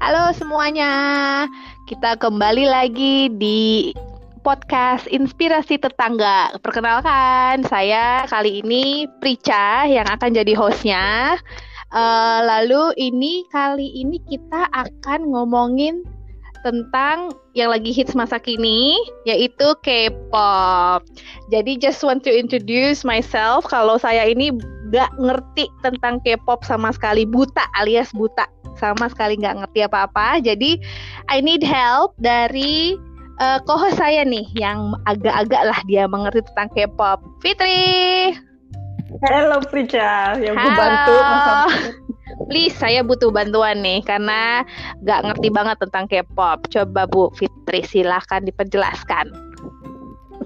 Halo semuanya, kita kembali lagi di podcast Inspirasi Tetangga. Perkenalkan, saya kali ini Prica yang akan jadi hostnya. Uh, lalu ini kali ini kita akan ngomongin tentang yang lagi hits masa kini yaitu K-pop. Jadi just want to introduce myself kalau saya ini gak ngerti tentang K-pop sama sekali buta alias buta sama sekali nggak ngerti apa-apa. Jadi I need help dari uh, co-host saya nih yang agak-agak lah dia mengerti tentang K-pop. Fitri. Halo Prica, yang Halo. bantu Please, saya butuh bantuan nih karena nggak ngerti banget tentang K-pop. Coba Bu Fitri, silahkan diperjelaskan.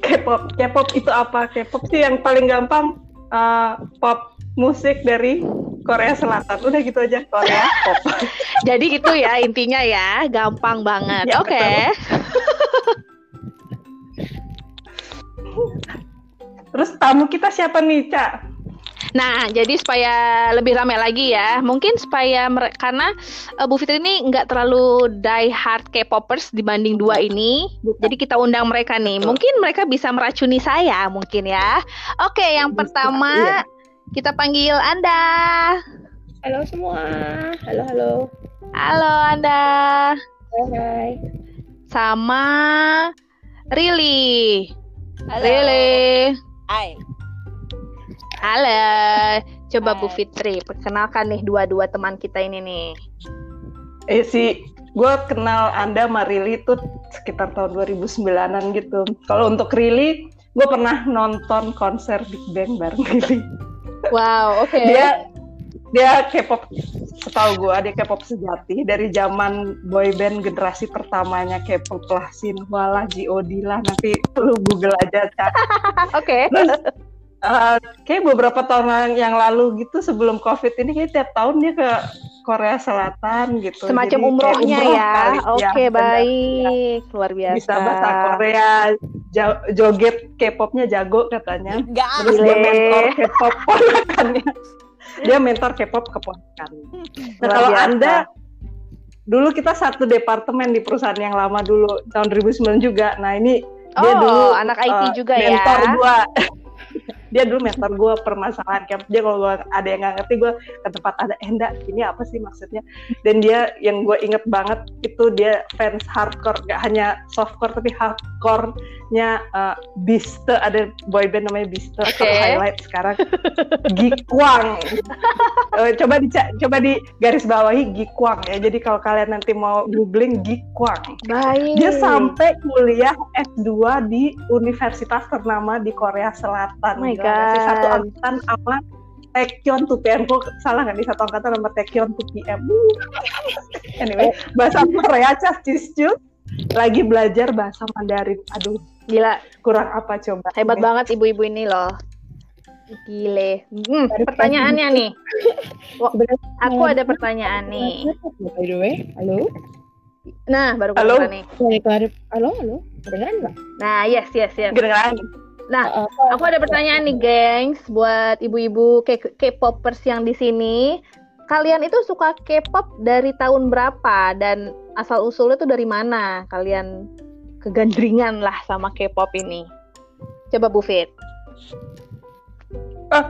K-pop, K-pop itu apa? K-pop sih yang paling gampang uh, pop musik dari Korea Selatan. Udah gitu aja Korea pop. Jadi gitu ya intinya ya, gampang banget. Ya, Oke. Okay. Terus tamu kita siapa nih, Cak? Nah, jadi supaya lebih ramai lagi ya, mungkin supaya karena uh, Bu Fitri ini nggak terlalu die hard K-popers dibanding dua ini, jadi kita undang mereka nih. Mungkin mereka bisa meracuni saya, mungkin ya. Oke, yang pertama iya. Kita panggil Anda. Halo semua. Halo, halo. Halo Anda. Hai, hai. Sama Rili. Halo. Rili. Hai. Halo. Coba Hai. Bu Fitri, perkenalkan nih dua-dua teman kita ini nih. Eh si gue kenal Anda sama Rili tuh sekitar tahun 2009-an gitu. Kalau untuk Rili, gue pernah nonton konser Big Bang bareng Rili. Wow, oke. Okay. Dia dia K-pop setahu gue dia K-pop sejati dari zaman boyband generasi pertamanya K-pop lah Sinhwa lah G.O.D lah nanti lu Google aja Oke. Okay. Uh, kayak beberapa tahun yang lalu gitu sebelum covid ini kayak tiap tahun dia ke Korea Selatan gitu. Semacam Jadi, umrohnya umroh ya. Oke okay, ya, baik, ya. luar biasa. Bisa bahasa Korea, joget K-popnya jago katanya. Gak Terus dia mentor K-pop ponakannya. dia mentor K-pop keponakannya. Nah kalau anda dulu kita satu departemen di perusahaan yang lama dulu tahun 2009 juga. Nah ini dia oh, dulu anak IT uh, juga mentor ya. Mentor gua dia dulu mentor gue permasalahan kayak dia kalau ada yang nggak ngerti gue ke tempat ada Enda eh, ini apa sih maksudnya? Dan dia yang gue inget banget itu dia fans hardcore gak hanya softcore tapi hardcore-nya uh, Biste ada boyband namanya Biste okay. highlight sekarang. Gikwang uh, coba di coba di garis bawahi Gikwang ya. Jadi kalau kalian nanti mau googling Gikwang Baik. dia sampai kuliah S2 di universitas ternama di Korea Selatan oh kan. Satu angkatan sama Taekyon 2PM. Kok salah nggak nih satu angkatan sama Taekyon 2PM? anyway, bahasa Korea cas ciscu lagi belajar bahasa Mandarin. Aduh, gila. Kurang apa coba? Hebat ini. banget ibu-ibu ini loh. Gile. Hmm, pertanyaannya nih. Wah, aku ada pertanyaan nih. By the way, halo. Nah, baru halo. nih. Halo, halo. Kedengeran nggak? Nah, yes, yes, yes. Kedengeran. Nah, aku ada pertanyaan nih, gengs, buat ibu-ibu K-popers yang di sini. Kalian itu suka K-pop dari tahun berapa dan asal usulnya itu dari mana? Kalian kegandringan lah sama K-pop ini. Coba Bu Fit. Uh,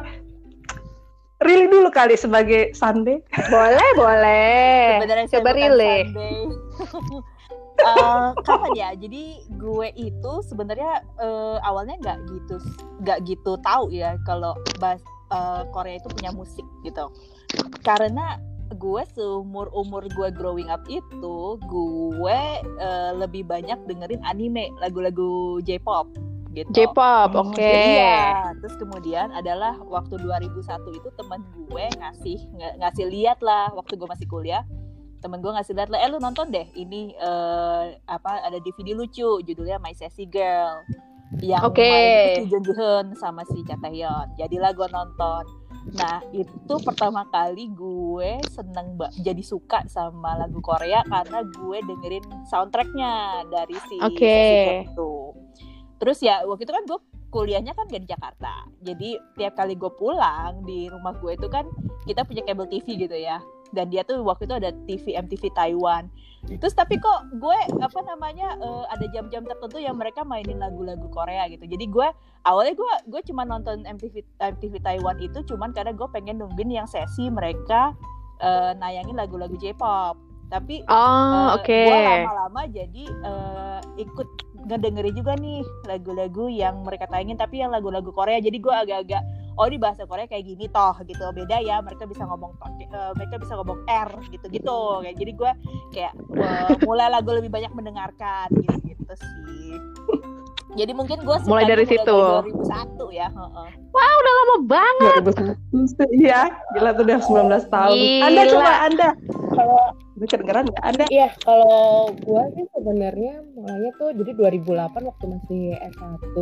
Rili dulu kali sebagai Sunday. Boleh, boleh. Sebenarnya Coba Rili. uh, kapan ya? Jadi gue itu sebenarnya uh, awalnya nggak gitu nggak gitu tahu ya kalau bas uh, Korea itu punya musik gitu. Karena gue seumur umur gue growing up itu gue uh, lebih banyak dengerin anime lagu-lagu J-pop gitu. J-pop, oke. Okay. Iya. Terus kemudian adalah waktu 2001 itu teman gue ngasih ng ngasih lihat lah waktu gue masih kuliah temen gue ngasih lihat eh lu nonton deh ini uh, apa ada DVD lucu judulnya My Sassy Girl. Yang okay. main Jun Jun sama si Cha Taehyun jadilah gue nonton. Nah itu pertama kali gue seneng mbak jadi suka sama lagu Korea karena gue dengerin soundtracknya dari si okay. itu. Terus ya waktu itu kan gue kuliahnya kan gak di Jakarta. Jadi tiap kali gue pulang di rumah gue itu kan kita punya kabel TV gitu ya dan dia tuh waktu itu ada TV MTV Taiwan. Terus tapi kok gue apa namanya eh, ada jam-jam tertentu yang mereka mainin lagu-lagu Korea gitu. Jadi gue awalnya gue gue cuma nonton MTV MTV Taiwan itu cuman karena gue pengen nungguin yang sesi mereka eh, nayangin lagu-lagu J-pop. Tapi Oh, eh, oke. gue lama-lama jadi eh, ikut ngedengerin juga nih lagu-lagu yang mereka tayangin tapi yang lagu-lagu Korea. Jadi gue agak-agak oh di bahasa Korea kayak gini toh gitu. Beda ya mereka bisa ngomong pakai eh, mereka bisa ngomong R gitu gitu kayak jadi gue kayak eh, mulai lagu lebih banyak mendengarkan gitu gitu sih jadi mungkin gue Mulai dari situ. 2001 ya heeh. Lama banget. 2001 Iya, gila tuh udah 19 tahun. Anda Gila. coba Anda. Kalau kedengeran nggak Anda? Iya, kalau gua sih sebenarnya mulainya tuh jadi 2008 waktu masih S1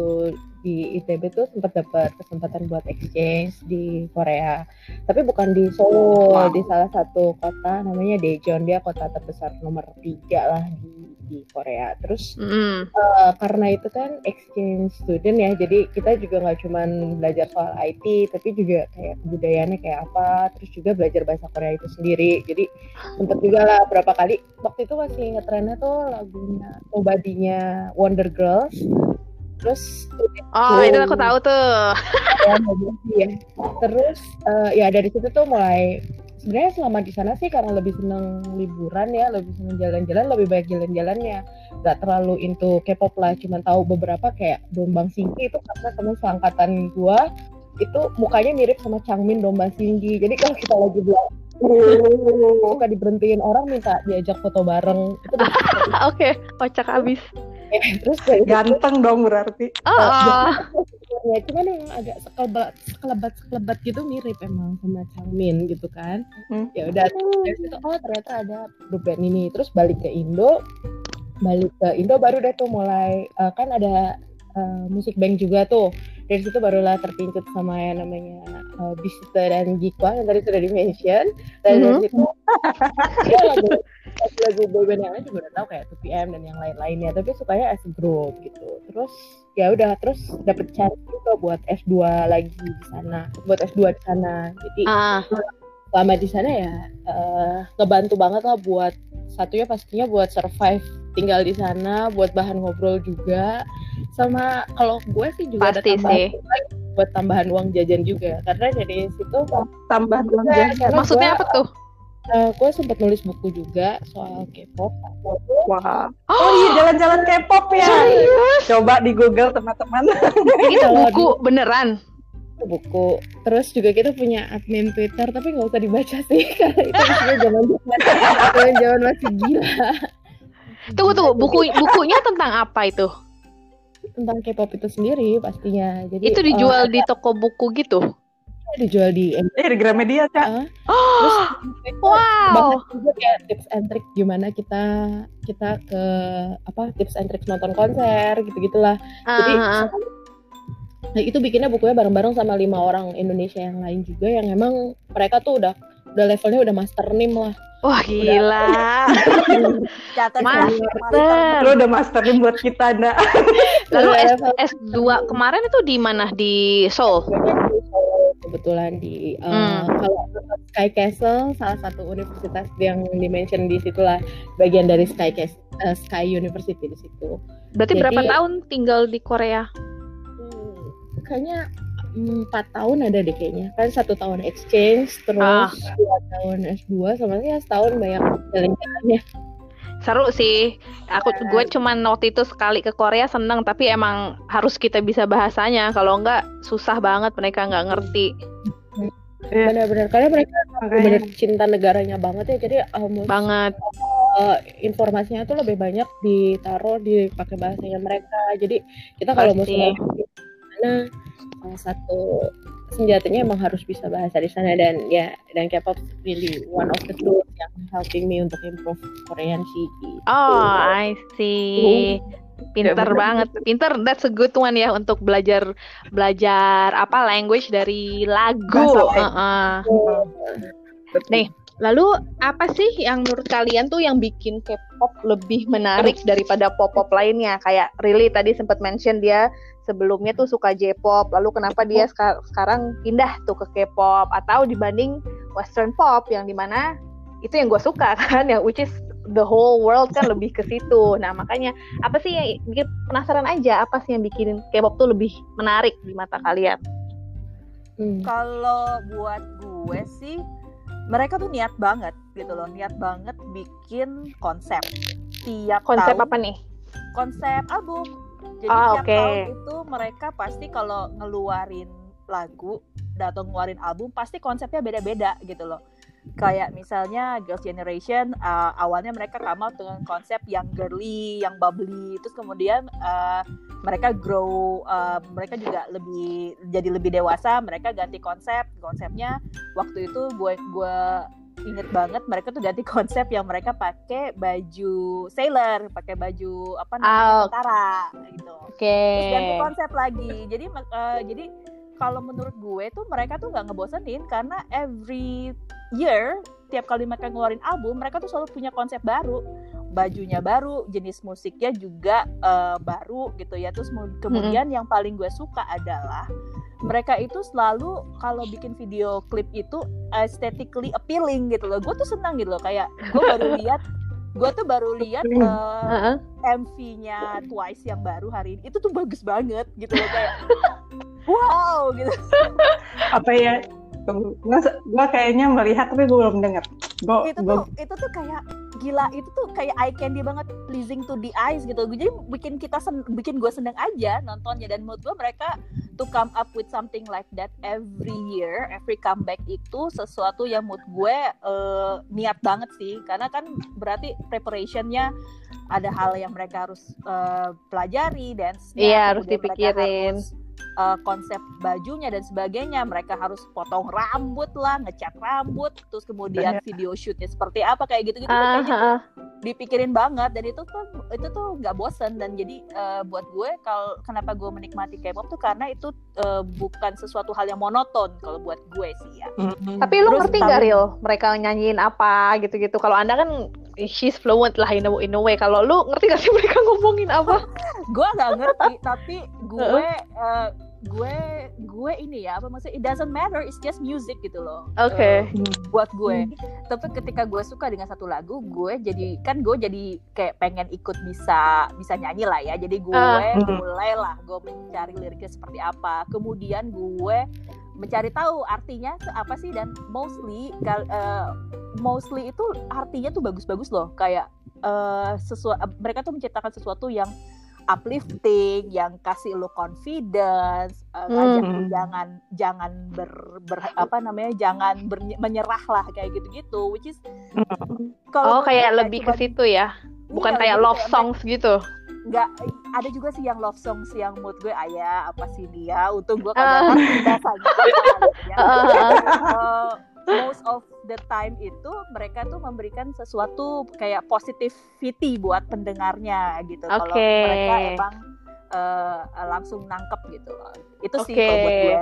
di ITB tuh sempat dapat kesempatan buat exchange di Korea. Tapi bukan di Seoul, Wow. di salah satu kota namanya Daejeon. Dia kota terbesar nomor tiga lah di di Korea. Terus Mm. eh, karena itu kan exchange student ya, jadi kita juga nggak cuman belajar soal IT, tapi juga kayak kebudayaannya kayak apa, terus juga belajar bahasa Korea itu sendiri. Jadi sempet juga lah berapa kali. Waktu itu masih ngetrennya tuh lagunya Nobody-nya Wonder Girls. Terus Oh, itu aku tahu tuh. ya, ya. Terus eh, ya dari situ tuh mulai sebenarnya selama di sana sih karena lebih seneng liburan ya, lebih seneng jalan-jalan, lebih banyak jalan-jalannya. Gak terlalu into K-pop lah, cuma tahu beberapa kayak Dombang Singki itu karena temen seangkatan gua itu mukanya mirip sama Changmin Domba Singgi. Jadi kalau kita lagi bilang suka diberhentiin orang minta diajak foto bareng Oke, kocak abis. terus dari Ganteng dong berarti. Oh, oh. ya cuman yang agak sekelebat sekelebat sekelebat gitu mirip emang sama Changmin gitu kan Hmm. ya udah dari situ oh ternyata ada grup band ini terus balik ke Indo balik ke Indo baru deh tuh mulai eh, kan ada eh, musik bank juga tuh. Dari situ barulah terpincut sama yang namanya uh, Bisita dan Jikwa yang tadi sudah di mention dan Mhm. dari situ ya lagu lagu boyband yang lain juga udah tahu kayak 2PM dan yang lain-lainnya. Tapi sukanya as a group gitu. Terus ya udah terus dapet chance juga buat S2 lagi di sana. Buat S2 di sana. Jadi Ah, selama di sana ya eh, ngebantu banget lah buat satunya pastinya buat survive tinggal di sana buat bahan ngobrol juga sama kalau gue sih juga Pasti ada tambahan sih. buat tambahan uang jajan juga karena dari situ Tambahan uang Iya, jajan. maksudnya gua, apa tuh? eh, gue sempat nulis buku juga soal K-pop Wah. Oh iya jalan-jalan K-pop ya. Serius? Coba di Google teman-teman. Ini buku beneran. Buku terus juga kita punya admin Twitter tapi nggak usah dibaca sih karena itu zaman zaman zaman masih gila Tunggu tunggu, buku bukunya tentang apa itu? tentang K-pop itu sendiri pastinya jadi Itu eh, dijual di toko buku gitu. dijual di Eh di Gramedia Kak. Ah, Oh, wow. bahas juga kayak tips and trick gimana kita kita ke apa tips and trick nonton konser gitu gitulah jadi Ah, nah, itu bikinnya bukunya bareng-bareng sama lima orang Indonesia yang lain juga yang emang mereka tuh udah udah levelnya udah master nim lah wah gila. Catat Master. Lu udah masterin buat kita, Nda. Lalu S, level- S2 kemarin itu di mana? Di Seoul. Di kebetulan di uh, Hmm. kalau Sky Castle salah satu universitas yang di mention di situlah bagian dari Sky Cas- uh, Sky University di situ Berarti Jadi- berapa tahun tinggal di Korea? Kayaknya empat tahun ada deh kayaknya kan satu tahun exchange terus Ah. dua tahun S2 sama ya setahun banyak jalan-jalannya Seru sih. Aku gue cuman waktu itu sekali ke Korea seneng, tapi emang harus kita bisa bahasanya. Kalau enggak susah banget mereka nggak ngerti. Iya. benar-benar karena mereka benar cinta negaranya banget ya jadi almost Banget. uh, informasinya tuh lebih banyak ditaruh di pakai bahasanya mereka jadi kita kalau mau Sana salah satu senjatanya emang harus bisa bahasa di sana dan ya dan K-pop really one of the tools yang helping me untuk improve Korean sih gitu. Oh, I see. Pinter bener. banget. Pinter, that's a good one ya untuk belajar belajar apa language dari lagu. Lain. Heeh. Nih, lalu apa sih yang menurut kalian tuh yang bikin K-pop lebih menarik daripada pop-pop lainnya? Kayak Rilly tadi sempat mention dia sebelumnya tuh suka J-pop, lalu kenapa dia seka- sekarang pindah tuh ke K-pop atau dibanding Western pop yang di mana itu yang gue suka kan yang which is the whole world kan lebih ke situ. Nah makanya apa sih yang bikin penasaran aja apa sih yang bikin K-pop tuh lebih menarik di mata kalian? Hmm. Kalau buat gue sih mereka tuh niat banget gitu loh, niat banget bikin konsep. Tiap konsep tahun, apa nih? konsep album. Jadi Ah, tiap tahun itu mereka pasti kalau ngeluarin lagu atau ngeluarin album pasti konsepnya beda-beda gitu loh. Kayak misalnya Girls' Generation uh, awalnya mereka come out dengan konsep yang girly, yang bubbly, terus kemudian uh, mereka grow, uh, mereka juga lebih jadi lebih dewasa, mereka ganti konsep, konsepnya waktu itu gue gue inget banget mereka tuh ganti konsep yang mereka pakai baju sailor, pakai baju apa namanya Ah, tentara gitu. Oke. Terus ganti konsep lagi. Jadi eh, jadi kalau menurut gue tuh mereka tuh nggak ngebosenin karena every year tiap kali mereka ngeluarin album mereka tuh selalu punya konsep baru. Bajunya baru jenis musiknya juga eh, baru gitu ya. Terus mu- kemudian yang paling gue suka adalah mereka itu selalu kalau bikin video klip itu aesthetically appealing gitu loh. Gue tuh senang gitu loh kayak gue baru lihat gue tuh baru lihat eh, Heeh. MV-nya Twice yang baru hari ini. Itu tuh bagus banget gitu loh kayak wow gitu. Apa ya gue kayaknya melihat tapi gue belum dengar gue itu tuh itu tuh kayak gila itu tuh kayak eye candy banget pleasing to the eyes gitu. Jadi bikin kita sen bikin gue seneng aja nontonnya. Dan menurut gue mereka to come up with something like that every year every comeback itu sesuatu yang menurut gue eh, niat banget sih. Karena kan berarti preparationnya ada hal yang mereka harus eh, pelajari dance Iya, harus dipikirin. Uh, konsep bajunya dan sebagainya mereka harus potong rambut lah ngecat rambut terus kemudian video shootnya seperti apa kayak gitu gitu Ah, kayaknya ah, ah. dipikirin banget dan itu tuh itu tuh nggak bosen dan jadi uh, buat gue kalau kenapa gue menikmati K-pop tuh karena itu uh, bukan sesuatu hal yang monoton kalau buat gue sih ya Tapi lu Terus ngerti nggak tapi- Ril? Mereka nyanyiin apa gitu-gitu. Kalau anda kan she's fluent lah in a, in a way. Kalau lu ngerti gak sih mereka ngomongin apa? gue nggak ngerti tapi gue uh, gue gue ini ya apa maksudnya it doesn't matter it's just music gitu loh Oke. Uh, buat gue tapi ketika gue suka dengan satu lagu gue jadi kan gue jadi kayak pengen ikut bisa bisa nyanyi lah ya jadi gue Ah. mulailah gue mencari liriknya seperti apa kemudian gue mencari tahu artinya apa sih dan mostly eh, mostly itu artinya tuh bagus-bagus loh kayak eh sesuatu mereka tuh menciptakan sesuatu yang uplifting yang kasih lo confidence eh, ngajak lu Hmm. jangan jangan ber, ber- apa namanya jangan ber- menyerah lah kayak gitu-gitu which is kalau Oh kayak lebih ke situ ya? Bukan iya, kayak love kayak songs gitu? nggak ada juga sih yang love songs yang mood gue ayah apa sih dia untung gue Ah. kagak ngerti bahasanya ya. Ah, ah, Eh, most of the time itu mereka tuh memberikan sesuatu kayak positivity buat pendengarnya gitu kalau Oke. mereka emang eh, langsung nangkep gitu loh. itu sih Oke. kalau buat gue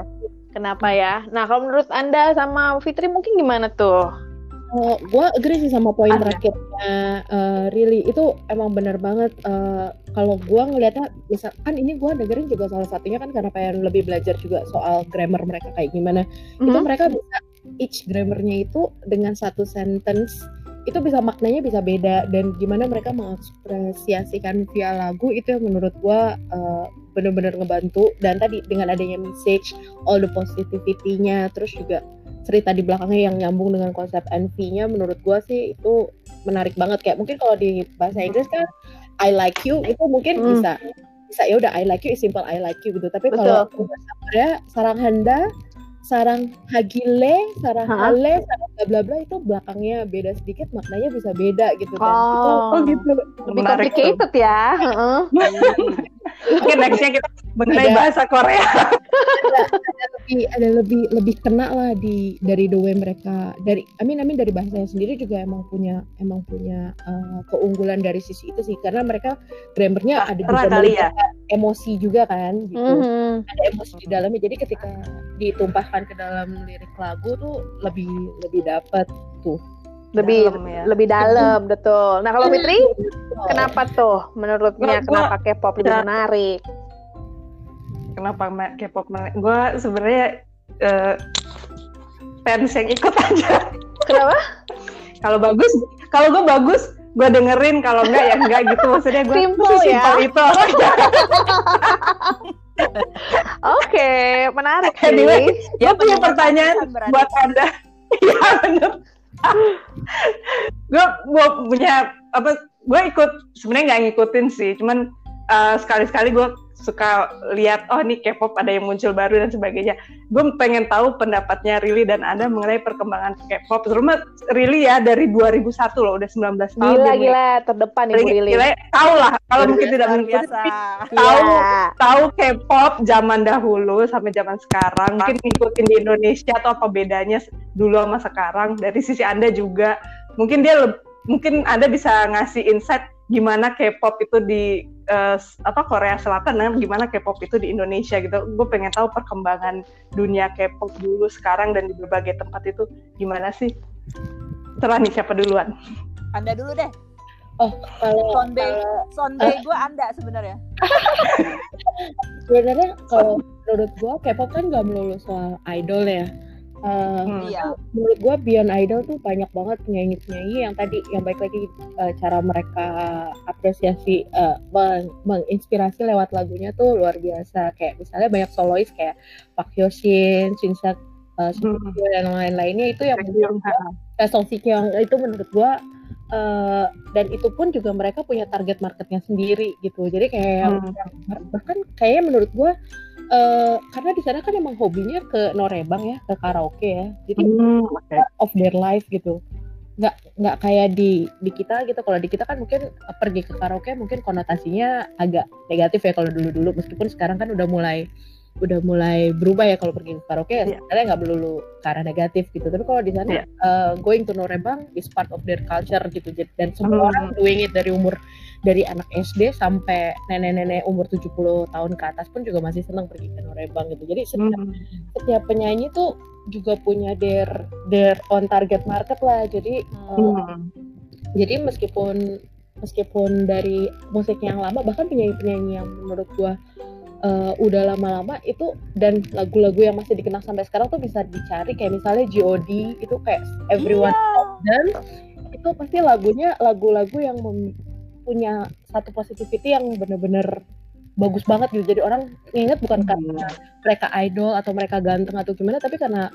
Kenapa ya? Nah kalau menurut anda sama Fitri mungkin gimana tuh? Oh, gue agree sih sama poin terakhirnya eh, Rili itu emang bener banget eh, kalau gue ngelihatnya misalkan ini gue dengerin juga salah satunya kan karena pengen lebih belajar juga soal grammar mereka kayak gimana. Itu Mhm. mereka bisa each grammarnya itu dengan satu sentence itu bisa maknanya bisa beda. Dan gimana mereka mengekspresiasikan via lagu itu yang menurut gua uh, bener-bener ngebantu. Dan tadi dengan adanya message all the positivity-nya terus juga cerita di belakangnya yang nyambung dengan konsep NV-nya menurut gua sih itu menarik banget. Kayak mungkin kalau di bahasa Inggris kan I like you itu mungkin Hmm. bisa bisa ya udah I like you simple I like you gitu tapi kalau Korea sarang handa sarang hagile sarang Hah? hale sarang bla bla bla itu belakangnya beda sedikit maknanya bisa beda gitu dan itu Oh, oh gitu lebih menarik tuh. complicated ya. Heeh. Oke nextnya kita mengenai Ada- bahasa Korea lebih ada lebih lebih kena lah di dari the way mereka dari Amin Amin dari bahasanya sendiri juga emang punya emang punya uh, keunggulan dari sisi itu sih karena mereka grammarnya ada Terang juga kali ya emosi juga kan gitu Mhm. ada emosi di dalamnya jadi ketika ditumpahkan ke dalam lirik lagu tuh lebih lebih dapat Lebih Dalam ya. lebih dalam, betul. Nah kalau Fitri, kenapa tuh menurutnya Gua- gua- kenapa K-pop lebih ya. menarik? kenapa K-pop gue sebenarnya eh, fans yang ikut aja Kenapa? Kalau bagus, kalau gue bagus, gue dengerin. Kalau enggak ya enggak gitu. Maksudnya gue Simple ya. itu. Oke, menarik sih. Anyway, Ya, gue punya pertanyaan berarti. buat anda. Iya bener. gue gue punya apa? Gue ikut sebenarnya nggak ngikutin sih, cuman uh, sekali-sekali gue suka lihat oh nih K-pop ada yang muncul baru dan sebagainya. Gue pengen tahu pendapatnya Rili dan Anda mengenai perkembangan K-pop. Terutama Rili ya dari 2001 loh, udah 19 tahun. Gila dia gila terdepan Ibu Rili, gila, tahu lah kalau mungkin tidak mengikuti biasa. tapi Iya. tahu tahu K-pop zaman dahulu sampai zaman sekarang mungkin ngikutin di Indonesia atau apa bedanya dulu sama sekarang dari sisi anda juga mungkin dia mungkin anda bisa ngasih insight gimana K-pop itu di eh, s- apa Korea Selatan dan gimana K-pop itu di Indonesia gitu gue pengen tahu perkembangan dunia K-pop dulu sekarang dan di berbagai tempat itu gimana sih Terah nih siapa duluan Anda dulu deh. Oh, kalau Sonde, kalau sonde gue Anda sebenarnya. sebenarnya kalau menurut gua K-pop kan nggak melulu soal idol ya. Eh, Hmm. Iya. menurut gua beyond idol tuh banyak banget penyanyi-penyanyi yang tadi yang baik lagi eh, cara mereka apresiasi eh, meng- menginspirasi lewat lagunya tuh luar biasa kayak misalnya banyak solois kayak Park Hyo Shin, eh, Shin Hmm. Dan lain-lainnya itu yang menurut gua Song Si Kyung itu menurut gua eh, dan itu pun juga mereka punya target marketnya sendiri gitu jadi kayak Hmm. bahkan kayaknya menurut gua eh, karena di sana kan emang hobinya ke norebang ya ke karaoke ya. Jadi Hmm, oke. of their life gitu. Nggak nggak kayak di di kita gitu. Kalau di kita kan mungkin pergi ke karaoke mungkin konotasinya agak negatif ya kalau dulu dulu meskipun sekarang kan udah mulai udah mulai berubah ya kalau pergi ke karaoke Iya. sebenarnya nggak melulu ke arah negatif gitu tapi kalau di sana Iya. eh, going to Norebang is part of their culture gitu dan semua Hmm. orang doing it dari umur dari anak SD sampai nenek-nenek umur 70 tahun ke atas pun juga masih senang pergi ke Norebang gitu jadi setiap Hmm. setiap penyanyi tuh juga punya their their on target market lah jadi uh, Hmm. jadi meskipun meskipun dari musik yang lama bahkan penyanyi-penyanyi yang menurut gua uh, udah lama-lama itu dan lagu-lagu yang masih dikenal sampai sekarang tuh bisa dicari. Kayak misalnya G.O.D itu kayak everyone dan itu pasti lagunya lagu-lagu yang punya satu positivity yang bener-bener bagus banget gitu. Jadi orang inget bukan karena mereka idol atau mereka ganteng atau gimana tapi karena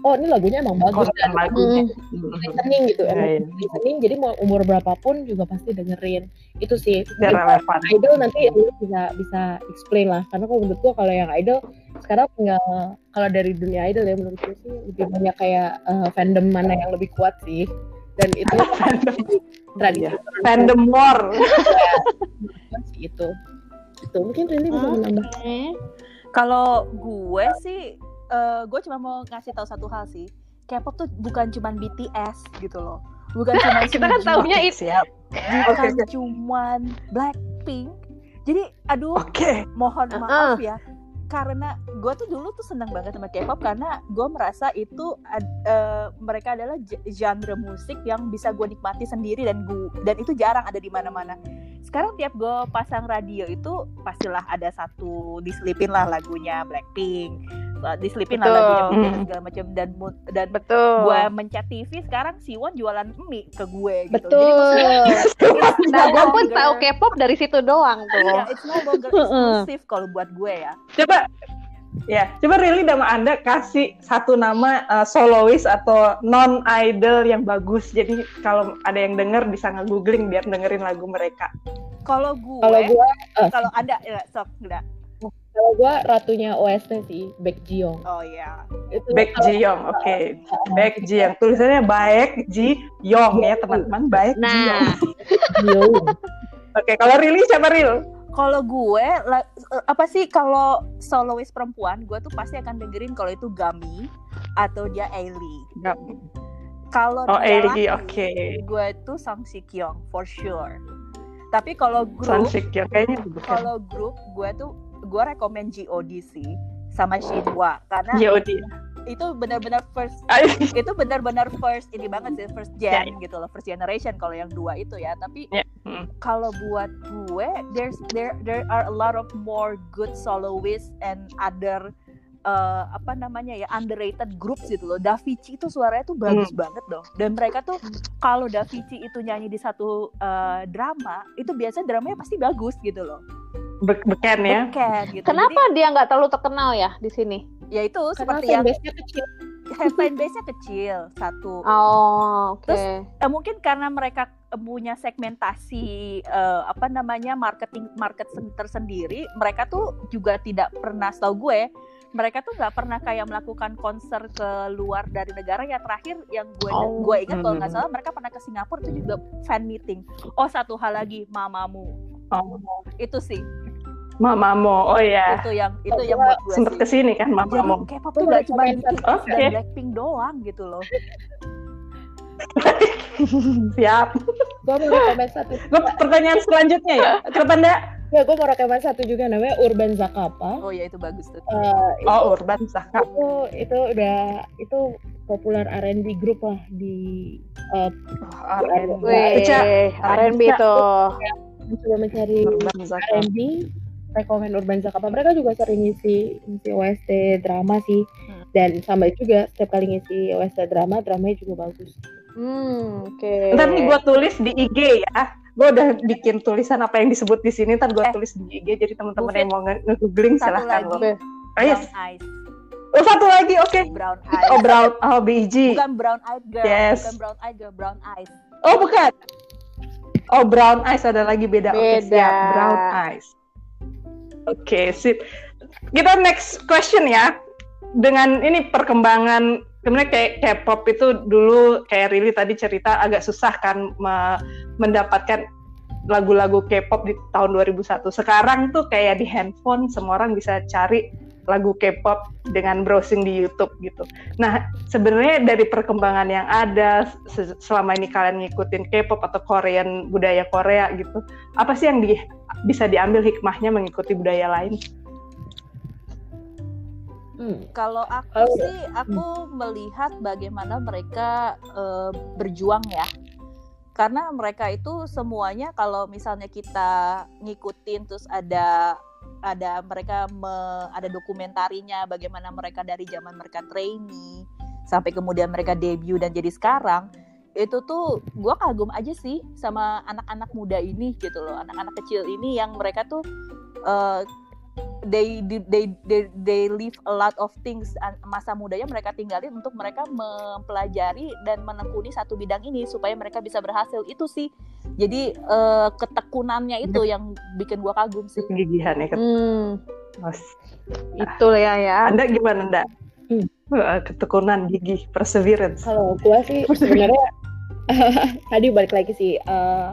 oh ini lagunya emang bagus dan lagunya. listening gitu Iya, emang iya. listening jadi mau umur berapapun juga pasti dengerin itu sih Biar relevan. idol nanti lu bisa bisa explain lah karena kalau menurut gua kalau yang idol sekarang tinggal kalau dari dunia idol ya menurut gue sih lebih banyak kayak eh, fandom mana yang lebih kuat sih dan itu tradisi Iya. Fandom war. sih itu itu mungkin Rini bisa Hmm. menambah Kalau gue sih, eh, gue cuma mau ngasih tahu satu hal sih. K-pop tuh bukan cuma BTS gitu loh. Bukan cuma Kita kan Suzy, taunya itu. Siap. bukan Oke. cuman Blackpink. Jadi, aduh, Oke. mohon Uh-uh. maaf ya karena gue tuh dulu tuh senang banget sama K-pop karena gue merasa itu ad- eh, mereka adalah genre musik yang bisa gue nikmati sendiri dan gue dan itu jarang ada di mana-mana sekarang tiap gue pasang radio itu pastilah ada satu diselipin lah lagunya Blackpink diselipin lah lagunya BTS Hmm. segala macam dan dan Betul. gue mencet TV sekarang Siwon jualan mie ke gue gitu Betul. it's Nah, gue pun tahu K-pop dari situ doang tuh. it's no longer exclusive kalau buat gue ya Coba ya, coba Rili sama Anda kasih satu nama uh, solois atau non idol yang bagus. Jadi kalau ada yang denger bisa nge-googling biar dengerin lagu mereka. kalau gue kalau gua eh, kalau anda ya, sok enggak kalau gua ratunya OST sih Baek Jiyoung oh ya itu Baek Ji Young, oke. Baek Ji Young. Tulisannya Baek Ji Young ya teman-teman. Baek. Nah, Jiyoung Oke, kalau Rili siapa Ril? kalau gue la- apa sih kalau solois perempuan gue tuh pasti akan dengerin kalau itu Gami atau dia Ailey kalau Oh, Ailey, oke. gue tuh Song Si Kyung for sure tapi kalau grup kayaknya kalau grup gue tuh gue rekomend G.O.D sih sama Shinhwa karena JOD. itu benar-benar first itu benar-benar first ini banget sih first gen gitu loh first generation kalau yang dua itu ya tapi Ya, mm. kalau buat gue there's there there are a lot of more good soloists and other eh, apa namanya ya underrated groups gitu loh. Davichi itu suaranya tuh bagus banget dong. Dan mereka tuh kalau Davichi itu nyanyi di satu eh, drama, itu biasanya dramanya pasti bagus gitu loh. Be- beken ya. Beken gitu. Kenapa dia nggak terlalu terkenal ya di sini? Jadi, ya itu Karena seperti yang fanbase-nya kecil. fanbase-nya kecil satu. Oh, oke. Terus, Eh, mungkin karena mereka punya segmentasi eh, apa namanya marketing market sen- tersendiri, mereka tuh juga tidak pernah setahu gue, mereka tuh nggak pernah kayak melakukan konser ke luar dari negara ya terakhir yang gue Oh. gue ingat kalau nggak Hmm. salah mereka pernah ke Singapura itu juga fan meeting. Oh satu hal lagi mamamu Oh, itu sih Mamamo. Oh ya. itu yang itu Oh, yang buat gue Sempet sih. ke sini kan Jadi Mamamo. K-pop Gua tuh gak cuma BTS dan Blackpink doang gitu loh. Siap. Gue mau rekomen satu. Gue pertanyaan selanjutnya ya. Ke depan Nda. Ya, gue mau rekomen satu juga namanya Urban Zakapa. Oh ya itu bagus tuh. Eh, Oh, Urban Saka. itu itu udah itu populer R&B grup lah di eh, R&B. Wih, Ica, R&B Ica. tuh. mencoba mencari. R&B rekomen Urban Zakapa mereka juga sering ngisi ngisi OST drama sih Hmm. dan sama juga setiap kali ngisi OST drama dramanya juga bagus Hmm, oke. Ntar nih gue tulis di IG ya. Gue udah bikin tulisan apa yang disebut di sini. Ntar gue Eh. tulis di IG. Jadi teman-teman yang mau nge- nge-googling Satu silahkan lagi. Be- Oh, yes. Eyes. Oh, satu lagi, oke. Brown eyes. Oh, brown. Oh, BG. Bukan brown eyed girl, Yes. bukan brown eyed girl, brown eyes. Oh, bukan. Oh, brown eyes ada lagi beda. Oke, Beda. siap. Brown eyes. Oke, sip. Kita next question ya. Dengan ini perkembangan sebenarnya kayak K-pop itu dulu kayak Rili tadi cerita agak susah kan me- mendapatkan lagu-lagu K-pop di tahun 2001. Sekarang tuh kayak di handphone semua orang bisa cari lagu K-pop dengan browsing di YouTube gitu. Nah, sebenarnya dari perkembangan yang ada se- selama ini kalian ngikutin K-pop atau Korean budaya Korea gitu, apa sih yang di, bisa diambil hikmahnya mengikuti budaya lain? hmm. Kalau aku Kalau- sih, aku melihat bagaimana mereka eh, berjuang ya. Karena mereka itu semuanya kalau misalnya kita ngikutin terus ada ada mereka me- ada dokumentarinya bagaimana mereka dari zaman mereka trainee sampai kemudian mereka debut dan jadi sekarang itu tuh gua kagum aja sih sama anak-anak muda ini gitu loh. Anak-anak kecil ini yang mereka tuh eh, they they they they leave a lot of things masa mudanya mereka tinggalin untuk mereka mempelajari dan menekuni satu bidang ini supaya mereka bisa berhasil itu sih jadi eh, ketekunannya itu yang bikin gua kagum sih Kegigihan ya. Hmm, Mas. itu ya ya. Anda gimana, Nda? Hmm. Eh, Ketekunan, gigih, perseverance. kalau gue sih sebenarnya tadi balik lagi sih eh,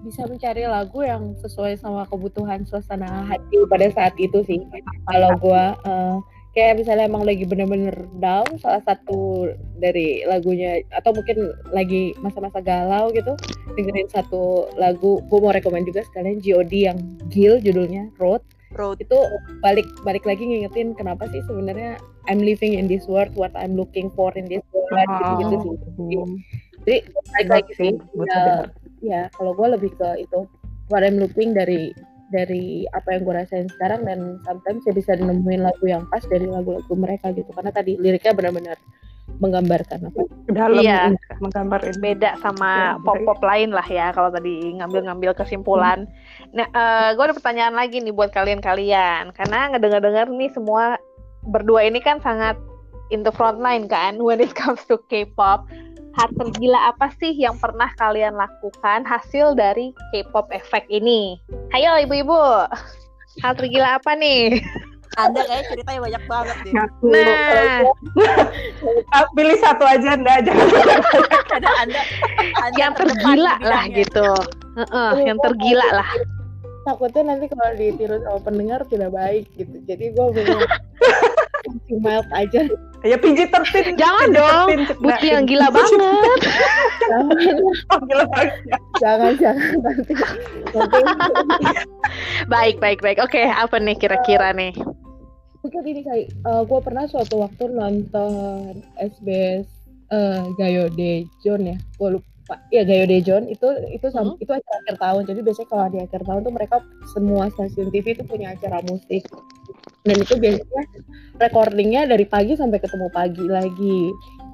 bisa mencari lagu yang sesuai sama kebutuhan suasana hati pada saat itu sih kalau gue eh, kayak misalnya emang lagi bener-bener down salah satu dari lagunya atau mungkin lagi masa-masa galau gitu dengerin satu lagu gue mau rekomend juga sekalian G.O.D yang Gil judulnya Road road itu balik balik lagi ngingetin kenapa sih sebenarnya I'm living in this world what I'm looking for in this world Oh. gitu sih Hmm. jadi balik lagi sih ya. Ya kalau gue lebih ke itu what I'm looking dari dari apa yang gue rasain sekarang dan sometimes saya bisa nemuin lagu yang pas dari lagu-lagu mereka gitu karena tadi liriknya benar-benar menggambarkan apa dalam Iya. menggambar beda sama Ya, pop-pop lain lah ya kalau tadi ngambil-ngambil kesimpulan. Nah, gue ada pertanyaan lagi nih buat kalian-kalian karena ngedengar-dengar nih semua berdua ini kan sangat in the front line kan when it comes to K-pop. Hal tergila apa sih yang pernah kalian lakukan hasil dari K-pop efek ini? Ayo ibu-ibu, hal tergila apa nih? anda kayak ceritanya banyak banget deh Ngaku. Nah, Ah, pilih satu aja, Nda. Jangan ada anda, anda yang tergila lah gitu. Heeh, yang tergila lah. takutnya nanti kalau ditiru sama pendengar tidak baik gitu jadi gue bener mild aja. Ya PG tertin. Jangan dong, Buci yang gila banget. jangan Oh, gila banget. jangan jangan nanti. Nanti. Baik, baik, baik. Oke, apa nih kira-kira nih? mungkin ini kayak gue pernah suatu waktu nonton SBS eh Gayo Dejon ya. Gue lupa. Ya Gayo Dejon itu itu sam- itu acara akhir tahun. Jadi biasanya kalau di akhir tahun tuh mereka semua stasiun TV itu punya acara musik dan itu biasanya recordingnya dari pagi sampai ketemu pagi lagi.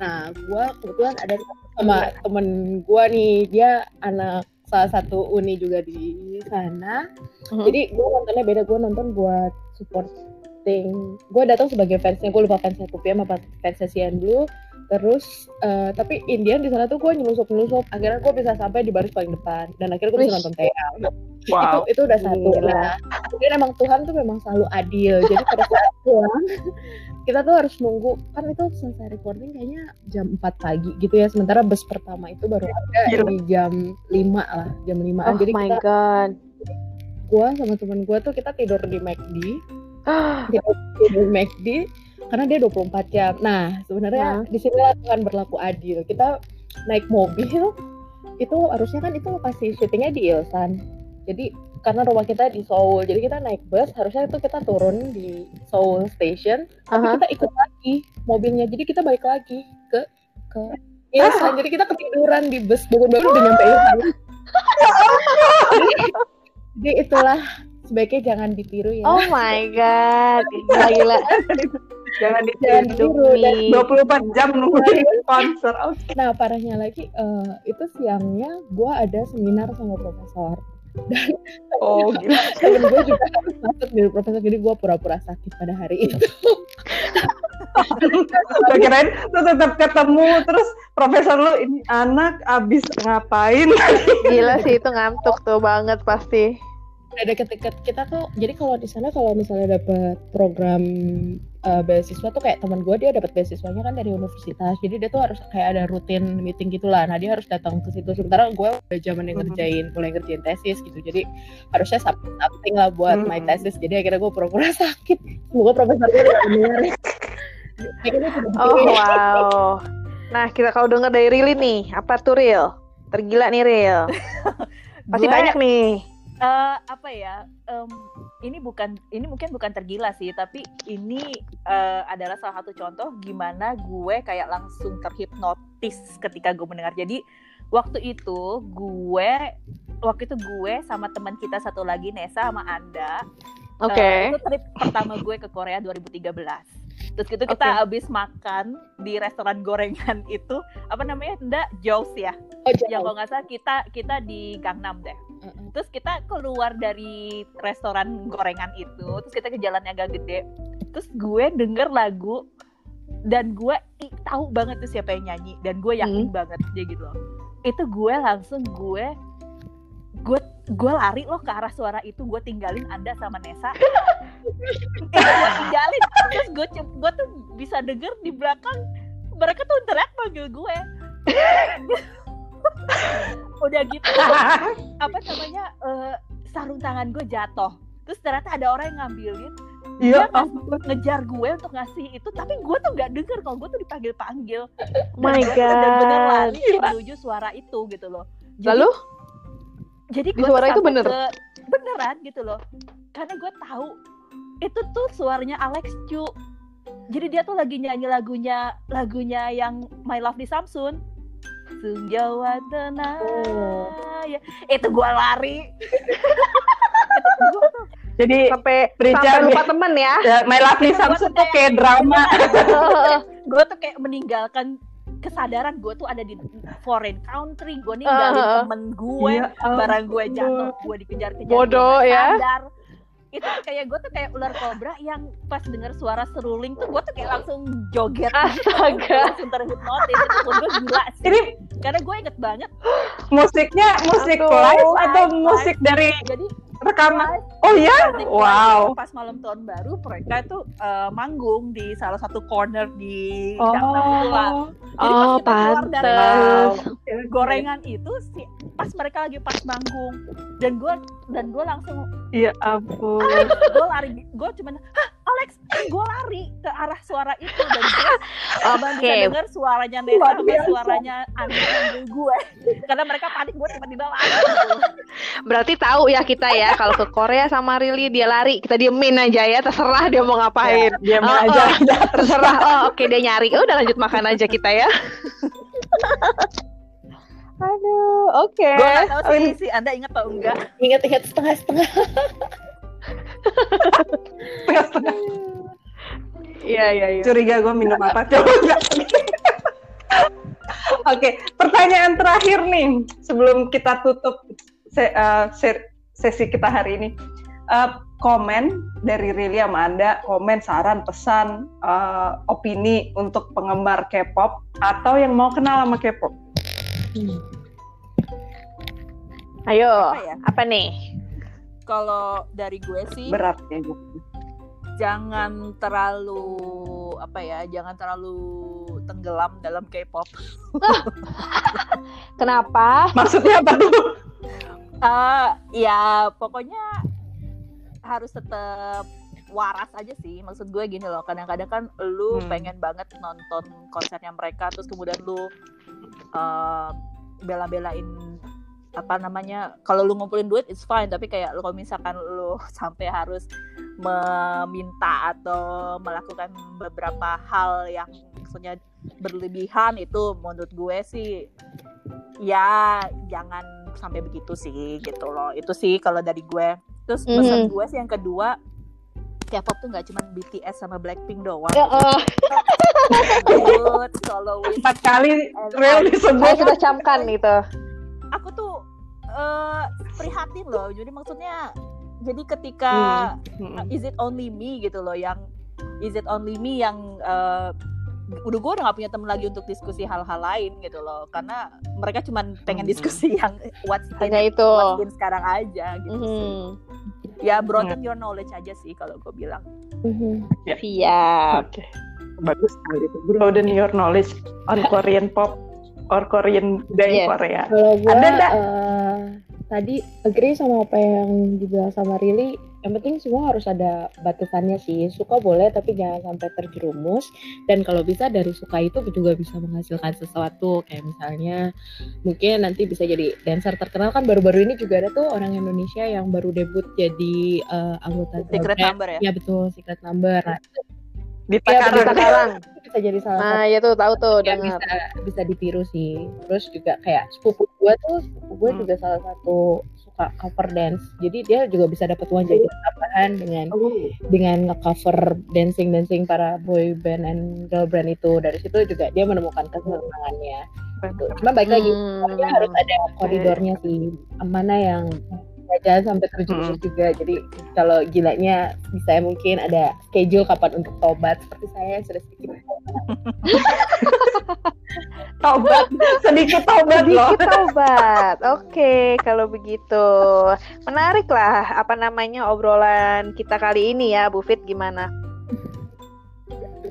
Nah gue kebetulan ada sama temen gue nih. Dia anak salah satu uni juga di sana. Mhm. jadi gue nontonnya beda. Gue nonton buat supporting. Gue datang sebagai fansnya. Gue lupa fansnya Kupi sama fansnya Sian Blue terus eh, tapi Indian di sana tuh gue nyelusup nyelusup akhirnya gue bisa sampai di baris paling depan. Dan akhirnya gue bisa nonton TA Wow. itu itu udah satu. Gila. nah kemudian emang Tuhan tuh memang selalu adil. Jadi pada saat pulang kita tuh harus nunggu. Kan itu selesai recording kayaknya jam 4 pagi gitu ya. Sementara bus pertama itu baru ada Gila. di jam 5 lah. Jam 5 Oh jadi my kita god. gua sama temen gua tuh kita tidur di McD tidur, tidur di McD karena dia 24 jam. Nah sebenarnya di sini Tuhan berlaku adil. Kita naik mobil itu harusnya kan itu lokasi syutingnya di Ilsan. Jadi karena rumah kita di Seoul jadi kita naik bus harusnya itu kita turun di Seoul Station tapi Aha. kita ikut lagi mobilnya. Jadi kita balik lagi ke ke Ilsan. Jadi kita ketiduran di bus bangun-bangun udah nyampe Ilsan. Jadi, jadi itulah sebaiknya jangan ditiru ya. Oh my god. Gila gila. Jangan ditiru. ditiru dan 24 jam nungguin konser. Oke. Nah parahnya lagi eh, itu siangnya gue ada seminar sama profesor Oh, gila. temen gue juga harus masuk dari profesor jadi gue pura-pura sakit pada hari itu Gue kirain lu tetap ketemu terus profesor lu ini anak abis ngapain? Gila sih itu ngantuk tuh banget pasti. ada ketika kita tuh jadi kalau di sana kalau misalnya dapat program eh, beasiswa tuh kayak teman gue dia dapat beasiswanya kan dari universitas jadi dia tuh harus kayak ada rutin meeting gitulah nah dia harus datang ke situ sementara gue udah zaman yang Mhm. ngerjain mulai ngerjain tesis gitu jadi harusnya something lah buat my Mhm. tesis jadi akhirnya gue pura-pura sakit semoga profesor gue udah tidak Oh wow. Nah kita kalau denger dari Rili nih, apa tuh Ril? Tergila nih Ril. Pasti Gue- banyak nih. Eh, apa ya em, ini bukan ini mungkin bukan tergila sih tapi ini eh, adalah salah satu contoh gimana gue kayak langsung terhipnotis ketika gue mendengar jadi waktu itu gue waktu itu gue sama teman kita satu lagi Nesa sama Anda Oke. eh, itu trip pertama gue ke Korea 2013 terus gitu kita Oke. habis makan di restoran gorengan itu apa namanya Nda Jaws ya? Oh, yang jauh. kalau nggak salah kita kita di Gangnam deh. Terus kita keluar dari restoran gorengan itu terus kita ke jalan yang agak gede. Terus gue denger lagu dan gue tahu banget tuh siapa yang nyanyi dan gue yakin banget dia gitu loh. Itu gue langsung gue gue gue lari loh ke arah suara itu gue tinggalin anda sama Nesa gue tinggalin. Terus gue gue tuh bisa denger di belakang mereka tuh teriak panggil gue. Udah gitu apa namanya eh, sarung tangan gue jatuh. Terus ternyata ada orang yang ngambilin. Dia ngas- ngejar gue untuk ngasih itu tapi gue tuh nggak denger. Kalau gue tuh dipanggil panggil My bener-bener god. lari menuju suara itu gitu loh. Jadi- Lalu? jadi di gue suara itu bener? ke- beneran gitu loh. Karena gue tahu itu tuh suaranya Alex Chu jadi dia tuh lagi nyanyi lagunya lagunya yang My Love di Samsung Sung Jawa Tenang Oh. ya. itu gue lari gua tuh Jadi Sampai sampai lupa nih. temen ya. ya, My Lovely Gua Samsung tuh kayak drama. gue tuh kayak meninggalkan kesadaran gue tuh ada di foreign country gue ninggalin Uh-uh. temen gue Iya barang gue jatuh gue dikejar-kejar Bodoh, ya. sadar. Itu tuh kayak gue tuh kayak ular kobra yang pas denger suara seruling tuh gue tuh kayak langsung joget. Astaga. langsung terhipnotis itu pun gue gila sih. Ini karena gue inget banget. musiknya musik live atau live, musik dari jadi rekaman? Oh ya? Wow. Pas malam tahun baru mereka itu eh, manggung di salah satu corner di Oh. Lah Jadi pas Oh, kita keluar dari pantes. gorengan itu sih pas mereka lagi pas manggung dan gue dan gue langsung Ya ampun. gue lari gue cuman hah Alex gue lari ke arah suara itu dan gue abang bisa Oke. denger suaranya Nesa Luar sama suaranya Andi manggil gue karena mereka panik gue tiba-tiba lari. Berarti tahu ya kita ya kalau ke Korea sama Rili dia lari, kita diemin aja ya, terserah dia mau ngapain. Dia Oh, aja. oh, terserah. Oh, oke dia nyari. Oh, udah lanjut makan aja kita ya. Aduh, oke. gue nggak tahu sih si anda ingat atau enggak ingat-ingat setengah-setengah Setengah-setengah. Iya iya iya. Curiga gue minum apa? Coba. Oke, pertanyaan terakhir nih sebelum kita tutup se- uh, se- sesi kita hari ini. Uh, komen dari Rili sama Anda, komen, saran, pesan, uh, opini untuk penggemar K-pop atau yang mau kenal sama K-pop. Ayo, Apa ya? apa nih? Kalau dari gue sih Berat ya gue. Jangan terlalu apa ya, jangan terlalu tenggelam dalam K-pop. Kenapa? Maksudnya apa tuh? Eh, ya pokoknya harus tetap waras aja sih. Maksud gue gini loh, kadang-kadang kan lu Hmm. pengen banget nonton konsernya mereka, terus kemudian lu eh, bela-belain apa namanya kalau lu ngumpulin duit it's fine tapi kayak lu kalau misalkan lu sampai harus meminta atau melakukan beberapa hal yang maksudnya berlebihan itu menurut gue sih ya jangan sampai begitu sih gitu loh itu sih kalau dari gue terus pesan Mhm. gue sih yang kedua K-pop tuh nggak cuma BTS sama Blackpink doang Ya, oh, Good, Empat kali real disebut. sudah camkan itu. Eh, prihatin loh jadi maksudnya jadi ketika Hmm. uh, is it only me gitu loh yang is it only me yang uh, udah gue udah gak punya temen lagi untuk diskusi hal-hal lain gitu loh karena mereka cuma pengen Hmm. diskusi yang what's in, Hanya itu. what's in sekarang aja gitu sih Mhm. ya broaden your knowledge aja sih kalau gue bilang Mhm. Siap. Oke, bagus sekali itu. Broaden your knowledge on Korean pop or Korean budaya Yes. Korea. Kalau gue Ada nggak? eh, tadi agree sama apa yang juga sama Rili. Yang penting semua harus ada batasannya sih. Suka boleh tapi jangan sampai terjerumus. Dan kalau bisa dari suka itu juga bisa menghasilkan sesuatu. Kayak misalnya mungkin nanti bisa jadi dancer terkenal kan baru-baru ini juga ada tuh orang Indonesia yang baru debut jadi eh, anggota girl secret band. number ya Ya betul secret number. Nah, Di Ya, bisa jadi salah satu Nah, ya tuh tahu tuh yang dengar. bisa bisa ditiru sih. Terus juga kayak sepupu gue tuh sepupu gue Hmm. juga salah satu suka cover dance. Jadi dia juga bisa dapat uang jadi tambahan dengan Oh. dengan nge-cover dancing dancing para boy band and girl band itu. Dari situ juga dia menemukan kesenangannya. Gitu. Cuma baik lagi Hmm. harus ada koridornya sih. Mana yang ya jangan sampai terjerumus juga. Jadi kalau gilanya bisa mungkin ada schedule kapan untuk tobat seperti saya yang sudah sedikit Tobat, sedikit tobat loh. Sedikit obat. Oke, kalau begitu. Menarik lah apa namanya obrolan kita kali ini ya, Bu Fit gimana?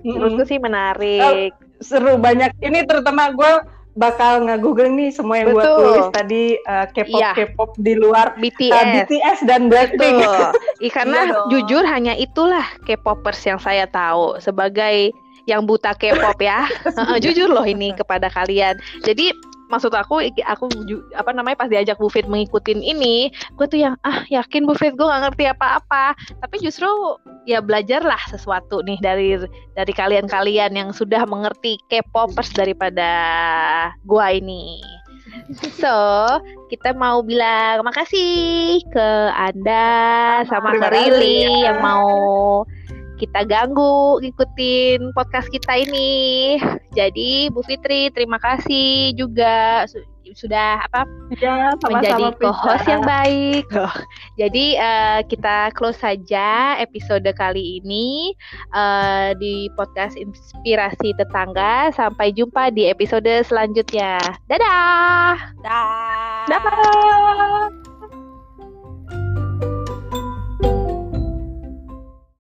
Menurutku sih menarik. Seru banyak. Ini terutama gue bakal nge-google nih semua yang gue Betul. tulis tadi uh, K-pop Iya. K-pop di luar uh, BTS. BTS dan Blackpink. Ih, karena Iya jujur hanya itulah K-popers yang saya tahu sebagai yang buta K-pop ya. Heeh, jujur loh ini kepada kalian. Jadi maksud aku aku apa namanya pas diajak Bu Fit mengikutin ini, gue tuh yang ah yakin Bu Fit gue gak ngerti apa-apa. Tapi justru ya belajarlah sesuatu nih dari dari kalian-kalian yang sudah mengerti K-popers daripada gua ini. So, kita mau bilang makasih ke Anda sama ke Rili yang mau kita ganggu ngikutin podcast kita ini. Jadi Bu Fitri terima kasih juga su- sudah apa Ya, menjadi sama-sama co-host yang baik. Jadi eh, kita close saja episode kali ini eh, di podcast Inspirasi Tetangga. Sampai jumpa di episode selanjutnya. Dadah. dah Dadah.